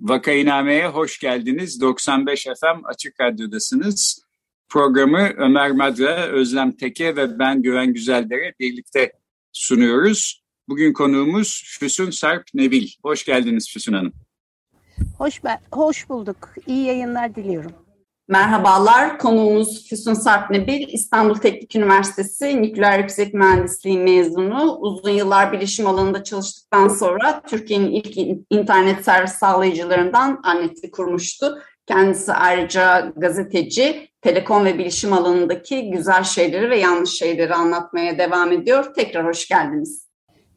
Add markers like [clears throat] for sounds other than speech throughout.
Vakainame'ye hoş geldiniz. 95 FM Açık Radyo'dasınız. Programı Ömer Madra, Özlem Teke ve ben Güven Güzeldere birlikte sunuyoruz. Bugün konuğumuz Füsun Sarp Nebil. Hoş geldiniz Füsun Hanım. Hoş, hoş bulduk. İyi yayınlar diliyorum. Merhabalar, konuğumuz Füsun Sarp Nebil, İstanbul Teknik Üniversitesi Nükleer Yüksek Mühendisliği mezunu. Uzun yıllar bilişim alanında çalıştıktan sonra Türkiye'nin ilk internet servis sağlayıcılarından Annet'i kurmuştu. Kendisi ayrıca gazeteci, telekom ve bilişim alanındaki güzel şeyleri ve yanlış şeyleri anlatmaya devam ediyor. Tekrar hoş geldiniz.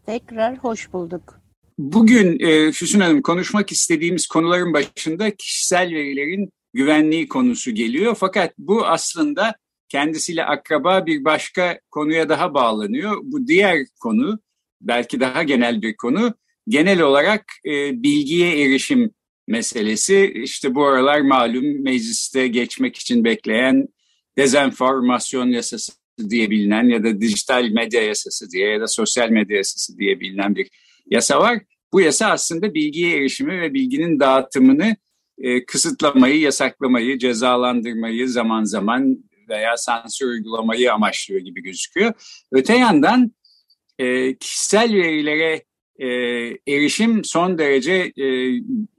Tekrar hoş bulduk. Bugün e, Füsun Hanım konuşmak istediğimiz konuların başında kişisel verilerin güvenliği konusu geliyor. Fakat bu aslında kendisiyle akraba bir başka konuya daha bağlanıyor. Bu diğer konu belki daha genel bir konu. Genel olarak e, bilgiye erişim meselesi. İşte bu aralar malum mecliste geçmek için bekleyen dezenformasyon yasası diye bilinen ya da dijital medya yasası diye ya da sosyal medya yasası diye bilinen bir yasa var. Bu yasa aslında bilgiye erişimi ve bilginin dağıtımını e, kısıtlamayı, yasaklamayı, cezalandırmayı zaman zaman veya sansür uygulamayı amaçlıyor gibi gözüküyor. Öte yandan e, kişisel verilere e, erişim son derece e,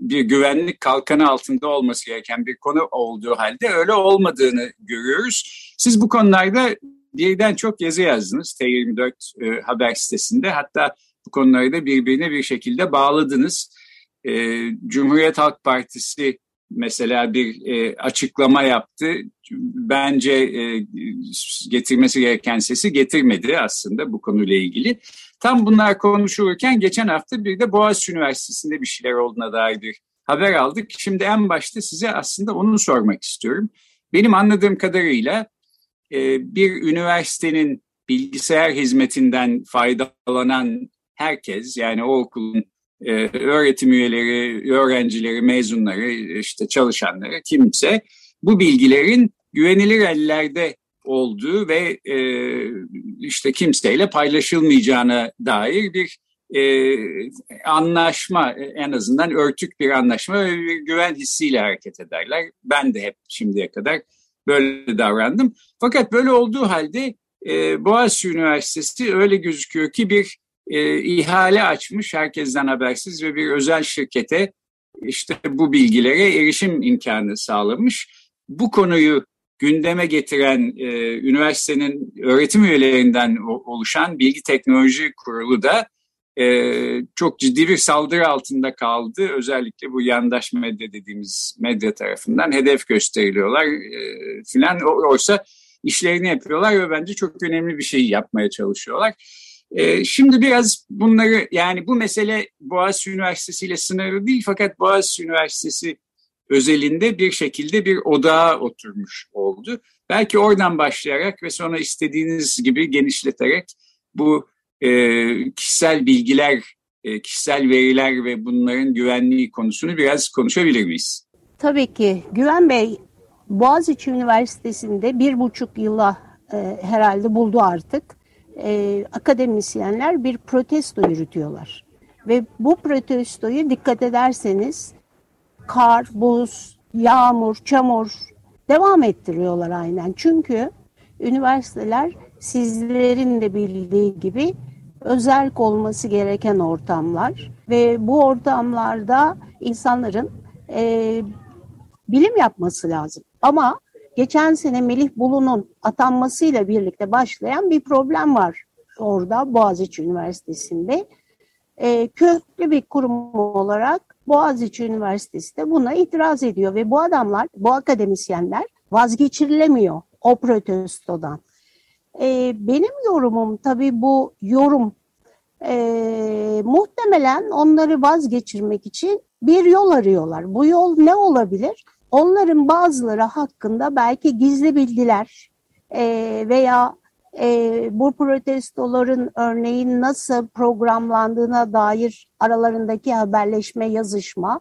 bir güvenlik kalkanı altında olması gereken bir konu olduğu halde öyle olmadığını görüyoruz. Siz bu konularda birden çok yazı yazdınız T24 e, haber sitesinde. Hatta bu konuları da birbirine bir şekilde bağladınız. E, Cumhuriyet Halk Partisi mesela bir e, açıklama yaptı. Bence e, getirmesi gereken sesi getirmedi aslında bu konuyla ilgili. Tam bunlar konuşulurken geçen hafta bir de Boğaziçi Üniversitesi'nde bir şeyler olduğuna dair bir haber aldık. Şimdi en başta size aslında onu sormak istiyorum. Benim anladığım kadarıyla e, bir üniversitenin bilgisayar hizmetinden faydalanan herkes yani o okulun e, öğretim üyeleri, öğrencileri, mezunları, işte çalışanları kimse bu bilgilerin güvenilir ellerde olduğu ve e, işte kimseyle paylaşılmayacağına dair bir e, anlaşma en azından örtük bir anlaşma ve bir güven hissiyle hareket ederler. Ben de hep şimdiye kadar böyle davrandım. Fakat böyle olduğu halde e, Boğaziçi Üniversitesi öyle gözüküyor ki bir e, ihale açmış herkesten habersiz ve bir özel şirkete işte bu bilgilere erişim imkanı sağlamış. Bu konuyu gündeme getiren e, üniversitenin öğretim üyelerinden oluşan Bilgi Teknoloji Kurulu da e, çok ciddi bir saldırı altında kaldı. Özellikle bu yandaş medya dediğimiz medya tarafından hedef gösteriliyorlar e, filan. Oysa işlerini yapıyorlar ve bence çok önemli bir şey yapmaya çalışıyorlar. Ee, şimdi biraz bunları yani bu mesele Boğaziçi Üniversitesi ile sınırlı değil fakat Boğaziçi Üniversitesi özelinde bir şekilde bir odağa oturmuş oldu. Belki oradan başlayarak ve sonra istediğiniz gibi genişleterek bu e, kişisel bilgiler, e, kişisel veriler ve bunların güvenliği konusunu biraz konuşabilir miyiz? Tabii ki. Güven Bey, Boğaziçi Üniversitesi'nde bir buçuk yıla e, herhalde buldu artık e, akademisyenler bir protesto yürütüyorlar. Ve bu protestoyu dikkat ederseniz kar, buz, yağmur, çamur devam ettiriyorlar aynen. Çünkü üniversiteler sizlerin de bildiği gibi özel olması gereken ortamlar ve bu ortamlarda insanların e, bilim yapması lazım. Ama geçen sene Melih Bulu'nun atanmasıyla birlikte başlayan bir problem var orada Boğaziçi Üniversitesi'nde. E, köklü bir kurum olarak Boğaziçi Üniversitesi de buna itiraz ediyor ve bu adamlar, bu akademisyenler vazgeçirilemiyor o protestodan. E, benim yorumum tabii bu yorum e, muhtemelen onları vazgeçirmek için bir yol arıyorlar. Bu yol ne olabilir? Onların bazıları hakkında belki gizli bilgiler e, veya e, bu protestoların örneğin nasıl programlandığına dair aralarındaki haberleşme, yazışma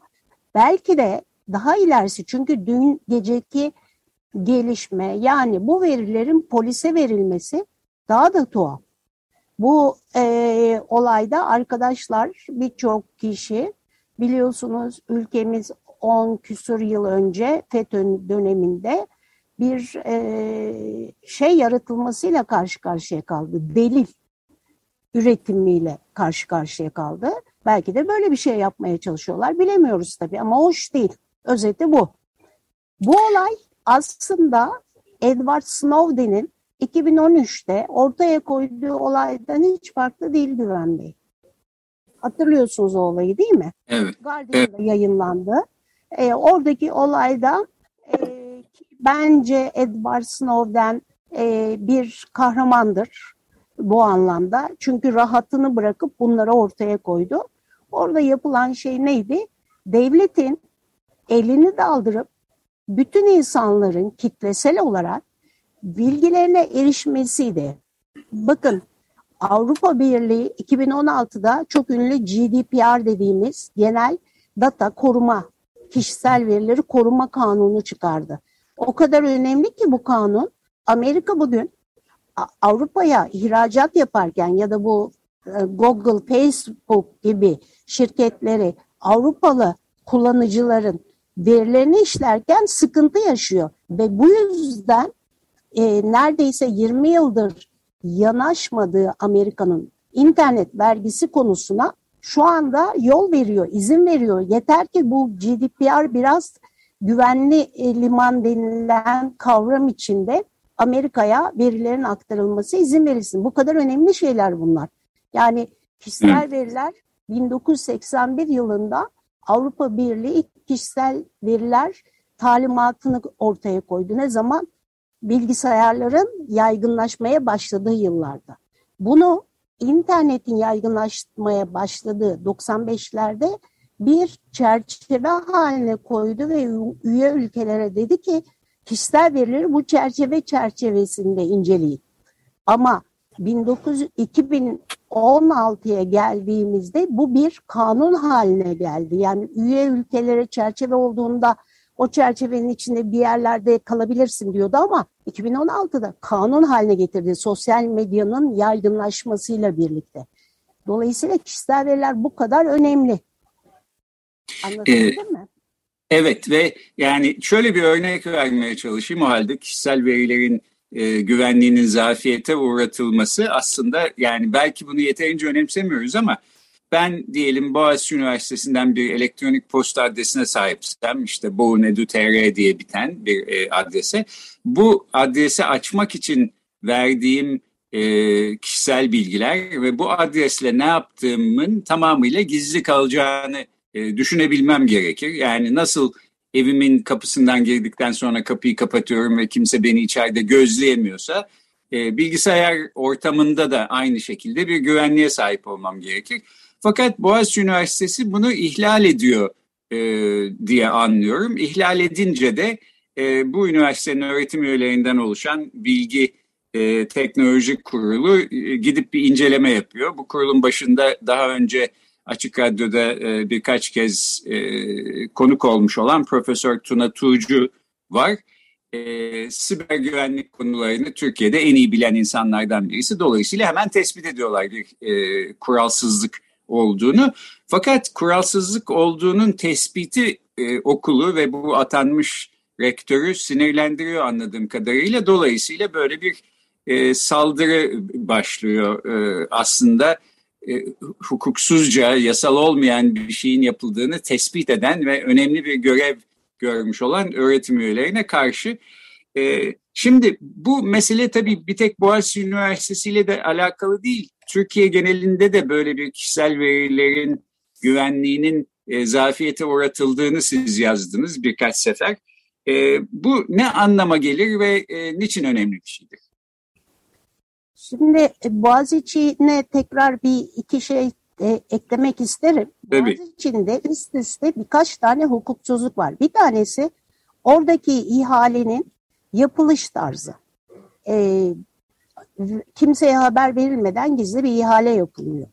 belki de daha ilerisi çünkü dün geceki gelişme yani bu verilerin polise verilmesi daha da tuhaf. Bu e, olayda arkadaşlar birçok kişi biliyorsunuz ülkemiz 10 küsur yıl önce FETÖ döneminde bir e, şey yaratılmasıyla karşı karşıya kaldı. Delil üretimiyle karşı karşıya kaldı. Belki de böyle bir şey yapmaya çalışıyorlar. Bilemiyoruz tabii ama hoş değil. Özeti bu. Bu olay aslında Edward Snowden'in 2013'te ortaya koyduğu olaydan hiç farklı değil Güven Bey. Hatırlıyorsunuz o olayı değil mi? Evet. Guardian'da evet. yayınlandı. E, oradaki olayda e, bence Edward Snowden e, bir kahramandır bu anlamda. Çünkü rahatını bırakıp bunları ortaya koydu. Orada yapılan şey neydi? Devletin elini daldırıp bütün insanların kitlesel olarak bilgilerine erişmesiydi. Bakın Avrupa Birliği 2016'da çok ünlü GDPR dediğimiz genel data koruma, kişisel verileri koruma kanunu çıkardı. O kadar önemli ki bu kanun. Amerika bugün Avrupa'ya ihracat yaparken ya da bu e, Google, Facebook gibi şirketleri Avrupalı kullanıcıların verilerini işlerken sıkıntı yaşıyor. Ve bu yüzden e, neredeyse 20 yıldır yanaşmadığı Amerika'nın internet vergisi konusuna şu anda yol veriyor, izin veriyor. Yeter ki bu GDPR biraz güvenli e, liman denilen kavram içinde Amerika'ya verilerin aktarılması izin verilsin. Bu kadar önemli şeyler bunlar. Yani kişisel veriler 1981 yılında Avrupa Birliği kişisel veriler talimatını ortaya koydu. Ne zaman? Bilgisayarların yaygınlaşmaya başladığı yıllarda. Bunu internetin yaygınlaşmaya başladığı 95'lerde bir çerçeve haline koydu ve üye ülkelere dedi ki kişisel verileri bu çerçeve çerçevesinde inceleyin. Ama 1900, 2016'ya geldiğimizde bu bir kanun haline geldi. Yani üye ülkelere çerçeve olduğunda o çerçevenin içinde bir yerlerde kalabilirsin diyordu ama 2016'da kanun haline getirdi sosyal medyanın yaygınlaşmasıyla birlikte. Dolayısıyla kişisel veriler bu kadar önemli. Anlatabildim ee, mi? Evet ve yani şöyle bir örnek vermeye çalışayım o halde kişisel verilerin e, güvenliğinin zafiyete uğratılması aslında yani belki bunu yeterince önemsemiyoruz ama ben diyelim Boğaziçi Üniversitesi'nden bir elektronik posta adresine sahipsem işte boğunedu.tr diye biten bir e, adrese bu adresi açmak için verdiğim e, kişisel bilgiler ve bu adresle ne yaptığımın tamamıyla gizli kalacağını e, düşünebilmem gerekir. Yani nasıl evimin kapısından girdikten sonra kapıyı kapatıyorum ve kimse beni içeride gözleyemiyorsa e, bilgisayar ortamında da aynı şekilde bir güvenliğe sahip olmam gerekir. Fakat Boğaziçi Üniversitesi bunu ihlal ediyor e, diye anlıyorum. İhlal edince de e, bu üniversitenin öğretim üyelerinden oluşan bilgi e, teknoloji kurulu e, gidip bir inceleme yapıyor. Bu kurulun başında daha önce Açık Radyo'da e, birkaç kez e, konuk olmuş olan Profesör Tuna Tuğcu var. E, siber güvenlik konularını Türkiye'de en iyi bilen insanlardan birisi. Dolayısıyla hemen tespit ediyorlar bir e, kuralsızlık olduğunu. Fakat kuralsızlık olduğunun tespiti e, okulu ve bu atanmış rektörü sinirlendiriyor anladığım kadarıyla. Dolayısıyla böyle bir e, saldırı başlıyor e, aslında e, hukuksuzca, yasal olmayan bir şeyin yapıldığını tespit eden ve önemli bir görev görmüş olan öğretim üyelerine karşı. E, şimdi bu mesele tabii bir tek Boğaziçi Üniversitesi ile de alakalı değil. Türkiye genelinde de böyle bir kişisel verilerin güvenliğinin e, zafiyete uğratıldığını siz yazdınız birkaç sefer. E, bu ne anlama gelir ve e, niçin önemli bir şeydir? Şimdi Boğaziçi'ne tekrar bir iki şey e, eklemek isterim. Tabii. Boğaziçi'nde üst üste birkaç tane hukuksuzluk var. Bir tanesi oradaki ihalenin yapılış tarzı. E, kimseye haber verilmeden gizli bir ihale yapılıyor.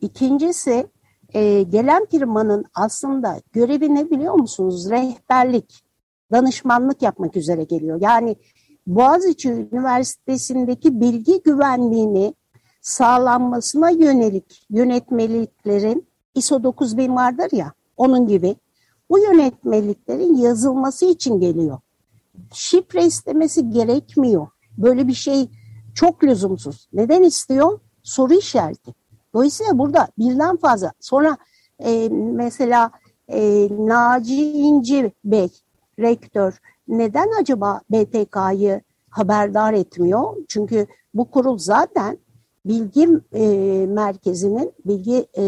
İkincisi e, gelen firmanın aslında görevi ne biliyor musunuz? Rehberlik, danışmanlık yapmak üzere geliyor. Yani Boğaziçi Üniversitesi'ndeki bilgi güvenliğini sağlanmasına yönelik yönetmeliklerin ISO 9000 vardır ya onun gibi bu yönetmeliklerin yazılması için geliyor. Şifre istemesi gerekmiyor. Böyle bir şey çok lüzumsuz. Neden istiyor? Soru işareti. Dolayısıyla burada birden fazla. Sonra e, mesela e, Naci İnci Bey, rektör, neden acaba BTK'yı haberdar etmiyor? Çünkü bu kurul zaten bilgi e, merkezinin, bilgi e,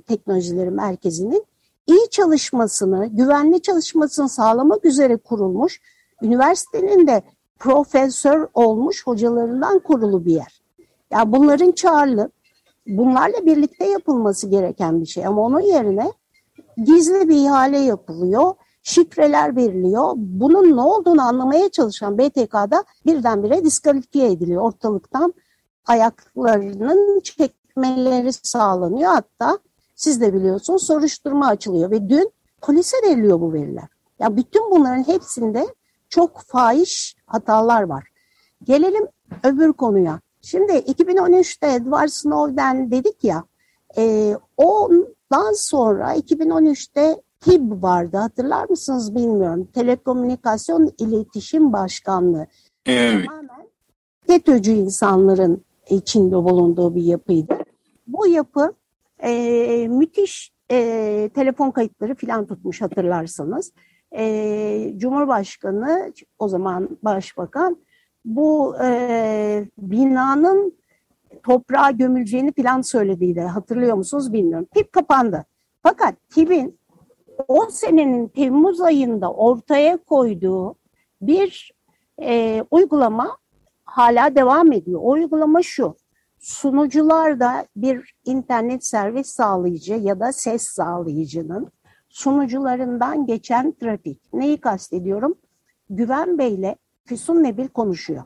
teknolojileri merkezinin iyi çalışmasını, güvenli çalışmasını sağlamak üzere kurulmuş, üniversitenin de profesör olmuş hocalarından kurulu bir yer. Yani bunların çağrılıp bunlarla birlikte yapılması gereken bir şey ama onun yerine gizli bir ihale yapılıyor, şifreler veriliyor. Bunun ne olduğunu anlamaya çalışan BTK'da birdenbire diskalifiye ediliyor ortalıktan ayaklarının çekmeleri sağlanıyor. Hatta siz de biliyorsunuz soruşturma açılıyor ve dün polise veriliyor bu veriler. Ya bütün bunların hepsinde çok fahiş hatalar var. Gelelim öbür konuya. Şimdi 2013'te Edward Snowden dedik ya, e, ondan sonra 2013'te TİB vardı hatırlar mısınız bilmiyorum. Telekomünikasyon İletişim Başkanlığı. Evet. Tamamen FETÖ'cü insanların içinde bulunduğu bir yapıydı. Bu yapı e, müthiş e, telefon kayıtları filan tutmuş hatırlarsanız. E, Cumhurbaşkanı o zaman başbakan bu e, binanın toprağa gömüleceğini filan söylediydi. Hatırlıyor musunuz bilmiyorum. TİP kapandı. Fakat TİP'in o senenin Temmuz ayında ortaya koyduğu bir e, uygulama hala devam ediyor. O uygulama şu. Sunucularda bir internet servis sağlayıcı ya da ses sağlayıcının sunucularından geçen trafik. Neyi kastediyorum? Güven Bey'le Füsun Nebil konuşuyor.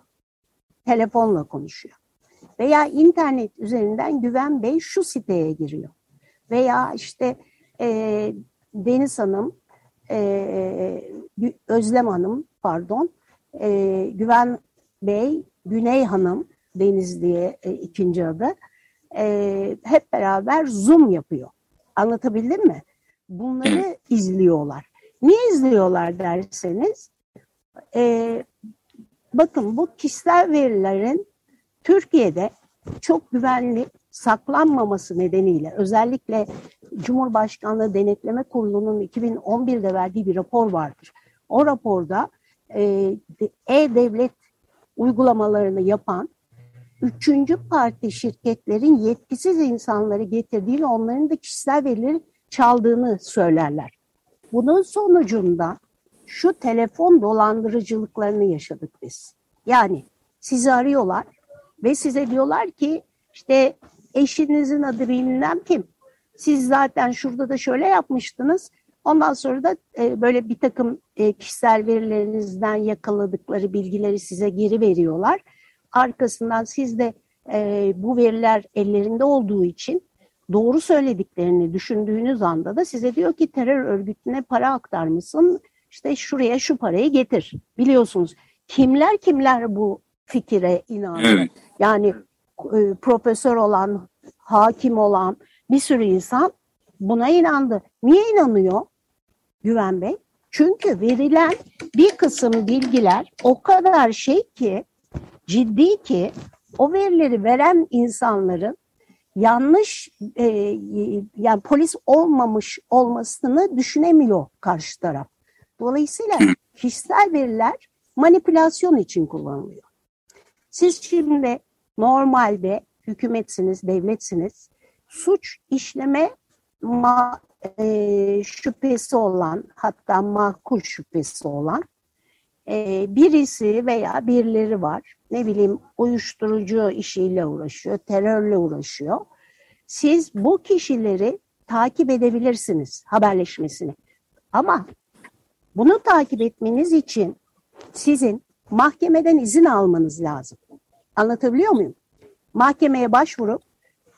Telefonla konuşuyor. Veya internet üzerinden Güven Bey şu siteye giriyor. Veya işte e, Deniz Hanım, e, Özlem Hanım pardon, e, Güven Bey, Güney Hanım, Deniz diye e, ikinci adı, e, hep beraber Zoom yapıyor. Anlatabildim mi? Bunları izliyorlar. Niye izliyorlar derseniz, e, bakın bu kişisel verilerin Türkiye'de çok güvenli saklanmaması nedeniyle özellikle Cumhurbaşkanlığı Denetleme Kurulu'nun 2011'de verdiği bir rapor vardır. O raporda e-devlet uygulamalarını yapan üçüncü parti şirketlerin yetkisiz insanları getirdiği ve onların da kişisel verileri çaldığını söylerler. Bunun sonucunda şu telefon dolandırıcılıklarını yaşadık biz. Yani sizi arıyorlar ve size diyorlar ki işte eşinizin adı bilmem kim. Siz zaten şurada da şöyle yapmıştınız. Ondan sonra da e, böyle bir takım e, kişisel verilerinizden yakaladıkları bilgileri size geri veriyorlar. Arkasından siz de e, bu veriler ellerinde olduğu için doğru söylediklerini düşündüğünüz anda da size diyor ki terör örgütüne para aktarmışsın. İşte şuraya şu parayı getir. Biliyorsunuz kimler kimler bu fikire inanıyor. Evet. Yani e, profesör olan, hakim olan bir sürü insan buna inandı. Niye inanıyor Güven Bey? Çünkü verilen bir kısım bilgiler o kadar şey ki, ciddi ki o verileri veren insanların yanlış e, yani polis olmamış olmasını düşünemiyor karşı taraf. Dolayısıyla kişisel veriler manipülasyon için kullanılıyor. Siz şimdi normalde hükümetsiniz, devletsiniz. Suç işleme ma, e, şüphesi olan hatta makul şüphesi olan e, birisi veya birileri var. Ne bileyim uyuşturucu işiyle uğraşıyor, terörle uğraşıyor. Siz bu kişileri takip edebilirsiniz haberleşmesini. Ama bunu takip etmeniz için sizin mahkemeden izin almanız lazım. Anlatabiliyor muyum? Mahkemeye başvurup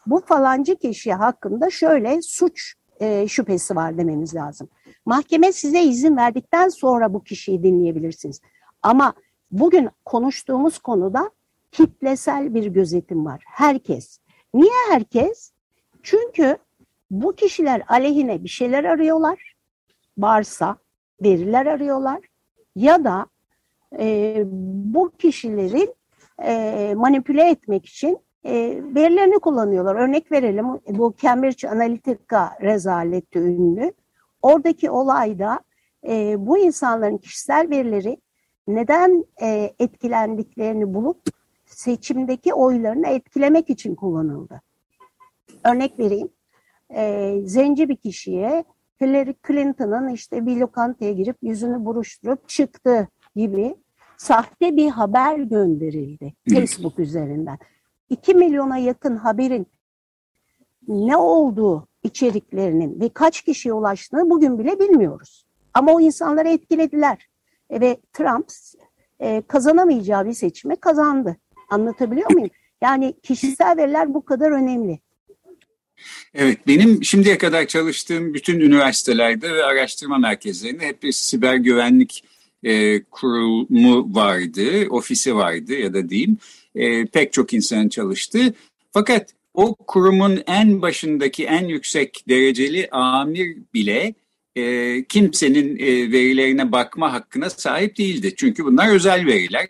bu falancı kişi hakkında şöyle suç e, şüphesi var demeniz lazım. Mahkeme size izin verdikten sonra bu kişiyi dinleyebilirsiniz. Ama bugün konuştuğumuz konuda kitlesel bir gözetim var. Herkes. Niye herkes? Çünkü bu kişiler aleyhine bir şeyler arıyorlar. Varsa veriler arıyorlar. Ya da e, bu kişilerin e, manipüle etmek için e, verilerini kullanıyorlar. Örnek verelim bu Cambridge Analytica rezaleti ünlü. Oradaki olayda e, bu insanların kişisel verileri neden e, etkilendiklerini bulup seçimdeki oylarını etkilemek için kullanıldı. Örnek vereyim. E, zenci bir kişiye Hillary Clinton'ın işte bir lokantaya girip yüzünü buruşturup çıktı gibi sahte bir haber gönderildi [clears throat] Facebook üzerinden. 2 milyona yakın haberin ne olduğu içeriklerinin ve kaç kişiye ulaştığını bugün bile bilmiyoruz. Ama o insanları etkilediler. Ve Trump e, kazanamayacağı bir seçime kazandı. Anlatabiliyor muyum? Yani kişisel veriler bu kadar önemli. Evet, benim şimdiye kadar çalıştığım bütün üniversitelerde ve araştırma merkezlerinde hep bir siber güvenlik e, kurumu vardı, ofisi vardı ya da diyeyim. E, pek çok insan çalıştı. Fakat o kurumun en başındaki en yüksek dereceli amir bile e, kimsenin e, verilerine bakma hakkına sahip değildi. Çünkü bunlar özel veriler.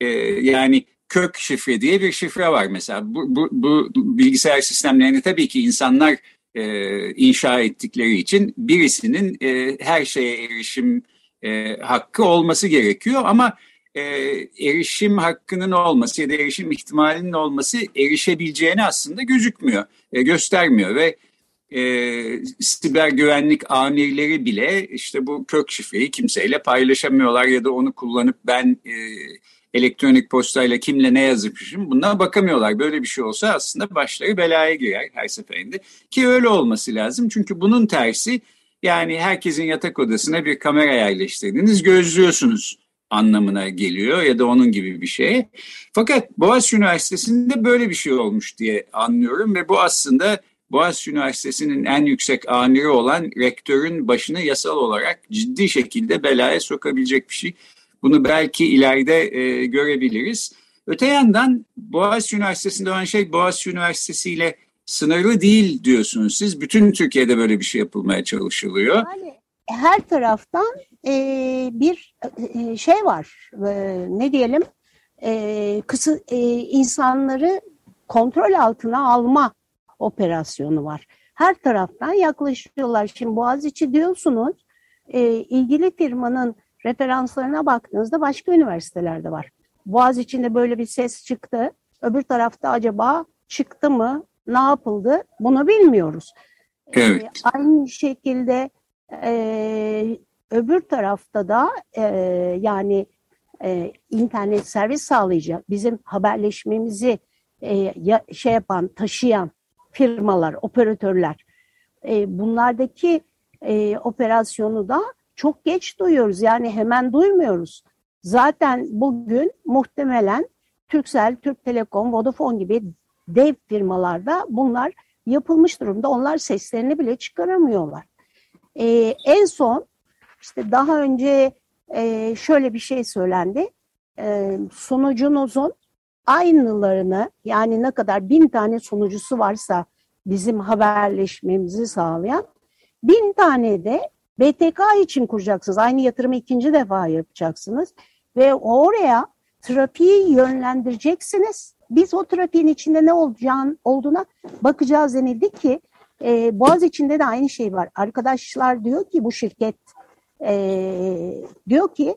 E, yani kök şifre diye bir şifre var mesela. Bu, bu, bu bilgisayar sistemlerini tabii ki insanlar e, inşa ettikleri için birisinin e, her şeye erişim e, hakkı olması gerekiyor ama e, erişim hakkının olması ya da erişim ihtimalinin olması erişebileceğini aslında gözükmüyor, e, göstermiyor ve e, siber güvenlik amirleri bile işte bu kök şifreyi kimseyle paylaşamıyorlar ya da onu kullanıp ben e, elektronik postayla kimle ne yazmışım bunlara bakamıyorlar. Böyle bir şey olsa aslında başları belaya girer her seferinde ki öyle olması lazım çünkü bunun tersi yani herkesin yatak odasına bir kamera yerleştirdiniz gözlüyorsunuz anlamına geliyor ya da onun gibi bir şey. Fakat Boğaziçi Üniversitesi'nde böyle bir şey olmuş diye anlıyorum ve bu aslında Boğaziçi Üniversitesi'nin en yüksek amiri olan rektörün başını yasal olarak ciddi şekilde belaya sokabilecek bir şey. Bunu belki ileride e, görebiliriz. Öte yandan Boğaziçi Üniversitesi'nde olan şey Boğaziçi Üniversitesi ile sınırlı değil diyorsunuz siz. Bütün Türkiye'de böyle bir şey yapılmaya çalışılıyor. Yani her taraftan e, bir e, şey var. E, ne diyelim? E, kısı, e, insanları kontrol altına alma operasyonu var. Her taraftan yaklaşıyorlar. Şimdi Boğaziçi diyorsunuz, e, ilgili firmanın referanslarına baktığınızda başka üniversitelerde var. Boğaziçi'nde böyle bir ses çıktı. Öbür tarafta acaba çıktı mı, ne yapıldı bunu bilmiyoruz. Evet. E, aynı şekilde e, öbür tarafta da e, yani e, internet servis sağlayacak bizim haberleşmemizi e, ya, şey yapan, taşıyan firmalar, operatörler. E, bunlardaki e, operasyonu da çok geç duyuyoruz. Yani hemen duymuyoruz. Zaten bugün muhtemelen Türksel, Türk Telekom, Vodafone gibi dev firmalarda bunlar yapılmış durumda. Onlar seslerini bile çıkaramıyorlar. Ee, en son işte daha önce e, şöyle bir şey söylendi. Ee, sunucunuzun aynılarını yani ne kadar bin tane sunucusu varsa bizim haberleşmemizi sağlayan bin tane de BTK için kuracaksınız. Aynı yatırımı ikinci defa yapacaksınız ve oraya trafiği yönlendireceksiniz. Biz o trafiğin içinde ne olacağın olduğuna bakacağız denildi ki e, Boğaz içinde de aynı şey var. Arkadaşlar diyor ki bu şirket e, diyor ki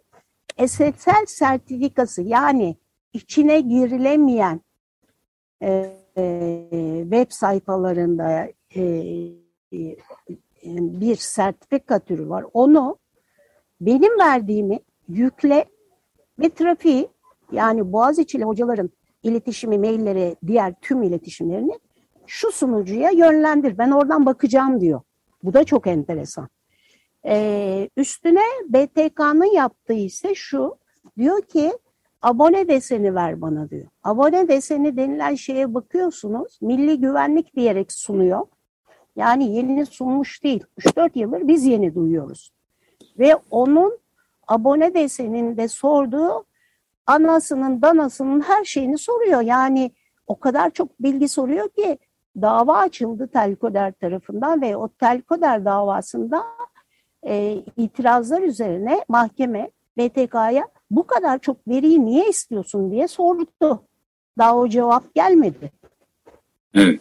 SSL sertifikası yani içine girilemeyen e, e, web sayfalarında e, e, bir sertifika türü var. Onu benim verdiğimi yükle ve trafiği Yani Boğaziçi ile hocaların iletişimi, mailleri, diğer tüm iletişimlerini şu sunucuya yönlendir. Ben oradan bakacağım diyor. Bu da çok enteresan. Ee, üstüne BTK'nın yaptığı ise şu. Diyor ki abone deseni ver bana diyor. Abone deseni denilen şeye bakıyorsunuz. Milli güvenlik diyerek sunuyor. Yani yeni sunmuş değil. 3-4 yıldır biz yeni duyuyoruz. Ve onun abone deseninde sorduğu anasının, danasının her şeyini soruyor. Yani o kadar çok bilgi soruyor ki dava açıldı Telkoder tarafından ve o Telkoder davasında e, itirazlar üzerine mahkeme BTK'ya bu kadar çok veriyi niye istiyorsun diye sordu. Daha o cevap gelmedi. Evet.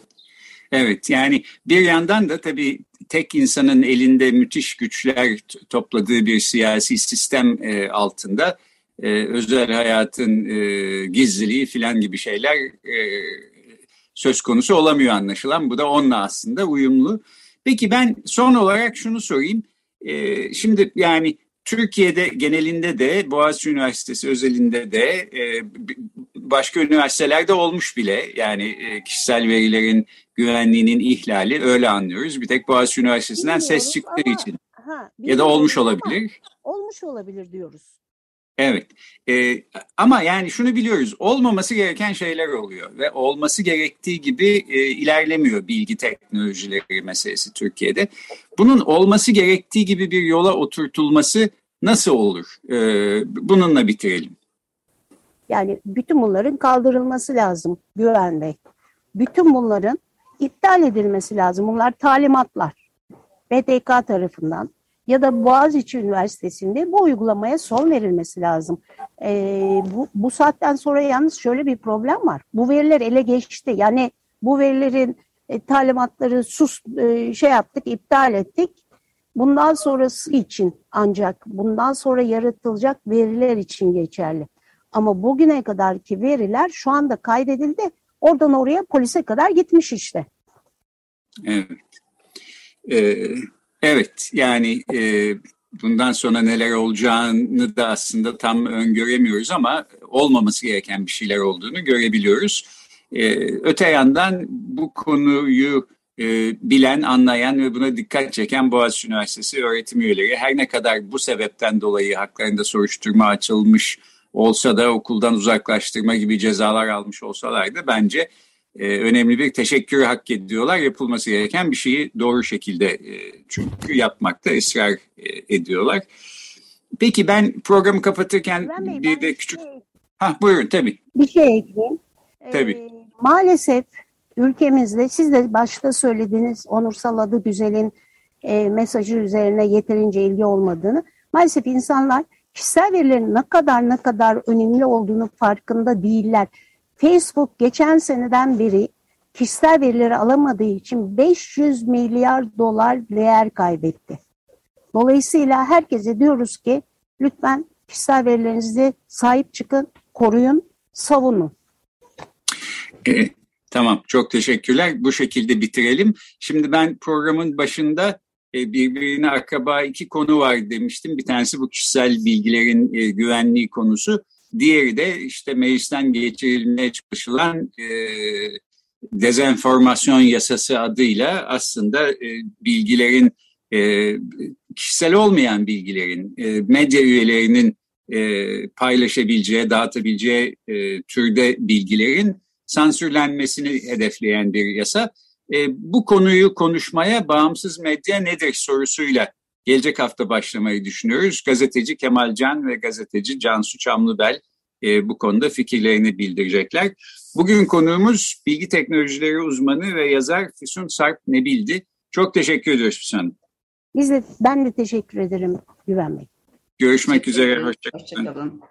Evet yani bir yandan da tabii tek insanın elinde müthiş güçler topladığı bir siyasi sistem e, altında e, özel hayatın e, gizliliği filan gibi şeyler e, söz konusu olamıyor anlaşılan. Bu da onunla aslında uyumlu. Peki ben son olarak şunu sorayım. E, şimdi yani Türkiye'de genelinde de Boğaziçi Üniversitesi özelinde de e, başka üniversitelerde olmuş bile yani e, kişisel verilerin güvenliğinin ihlali öyle anlıyoruz. Bir tek Boğaziçi Üniversitesi'nden ses çıktığı ama, için ha, ya da olmuş olabilir. Olmuş olabilir diyoruz. Evet ee, ama yani şunu biliyoruz olmaması gereken şeyler oluyor ve olması gerektiği gibi e, ilerlemiyor bilgi teknolojileri meselesi Türkiye'de. Bunun olması gerektiği gibi bir yola oturtulması nasıl olur? Ee, bununla bitirelim. Yani bütün bunların kaldırılması lazım güvende. Bütün bunların iptal edilmesi lazım. Bunlar talimatlar. BTK tarafından ya da Boğaziçi Üniversitesi'nde bu uygulamaya son verilmesi lazım. Ee, bu, bu saatten sonra yalnız şöyle bir problem var. Bu veriler ele geçti. Yani bu verilerin e, talimatları sus e, şey yaptık, iptal ettik. Bundan sonrası için ancak bundan sonra yaratılacak veriler için geçerli. Ama bugüne kadarki veriler şu anda kaydedildi. Oradan oraya polise kadar gitmiş işte. Evet. Ee, Evet yani e, bundan sonra neler olacağını da aslında tam öngöremiyoruz ama olmaması gereken bir şeyler olduğunu görebiliyoruz. E, öte yandan bu konuyu e, bilen, anlayan ve buna dikkat çeken Boğaziçi Üniversitesi öğretim üyeleri her ne kadar bu sebepten dolayı haklarında soruşturma açılmış olsa da okuldan uzaklaştırma gibi cezalar almış olsalar da bence e, önemli bir teşekkür hak ediyorlar. Yapılması gereken bir şeyi doğru şekilde e, çünkü yapmakta ısrar e, ediyorlar. Peki ben programı kapatırken Bey, bir de küçük... Şey, ha buyurun tabii. Bir şey ekleyeyim. Tabii. Ee, maalesef ülkemizde siz de başta söylediğiniz onursal adı güzelin e, mesajı üzerine yeterince ilgi olmadığını maalesef insanlar kişisel verilerin ne kadar ne kadar önemli olduğunu farkında değiller. Facebook geçen seneden beri kişisel verileri alamadığı için 500 milyar dolar değer kaybetti. Dolayısıyla herkese diyoruz ki lütfen kişisel verilerinizi sahip çıkın, koruyun, savunun. E, tamam, çok teşekkürler. Bu şekilde bitirelim. Şimdi ben programın başında e, birbirine akraba iki konu var demiştim. Bir tanesi bu kişisel bilgilerin e, güvenliği konusu. Diğeri de işte meclisten geçirilmeye çalışılan e, dezenformasyon yasası adıyla aslında e, bilgilerin e, kişisel olmayan bilgilerin e, medya üyelerinin e, paylaşabileceği, dağıtabileceği e, türde bilgilerin sansürlenmesini hedefleyen bir yasa. E, bu konuyu konuşmaya bağımsız medya nedir sorusuyla gelecek hafta başlamayı düşünüyoruz. Gazeteci Kemal Can ve gazeteci Cansu Çamlıbel e, bu konuda fikirlerini bildirecekler. Bugün konuğumuz bilgi teknolojileri uzmanı ve yazar Füsun Sarp Nebildi. Çok teşekkür ediyoruz Füsun Hanım. Biz de, ben de teşekkür ederim Güven Bey. Görüşmek üzere. Hoşçakalın. Hoşçakalın.